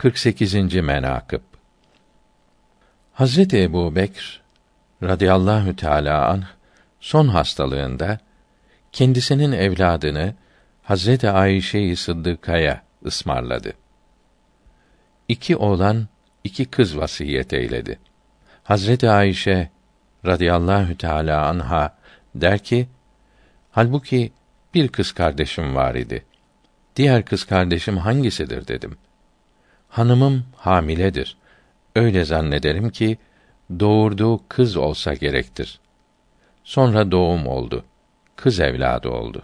48. menakıb Hazreti Ebu Bekr radıyallahu teâlâ anh, son hastalığında, kendisinin evladını Hazreti Ayşe-i Sıddıka'ya ısmarladı. İki oğlan, iki kız vasiyet eyledi. Hazreti Ayşe radıyallahu teâlâ anha der ki, halbuki bir kız kardeşim var idi. Diğer kız kardeşim hangisidir dedim. Hanımım hamiledir. Öyle zannederim ki doğurduğu kız olsa gerektir. Sonra doğum oldu. Kız evladı oldu.